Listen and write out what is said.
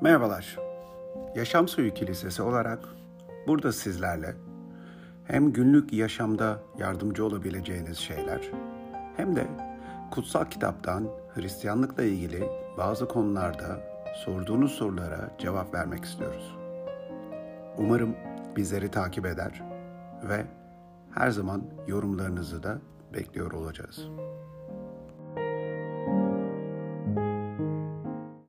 Merhabalar. Yaşam Suyu Kilisesi olarak burada sizlerle hem günlük yaşamda yardımcı olabileceğiniz şeyler hem de kutsal kitaptan Hristiyanlıkla ilgili bazı konularda sorduğunuz sorulara cevap vermek istiyoruz. Umarım bizleri takip eder ve her zaman yorumlarınızı da bekliyor olacağız.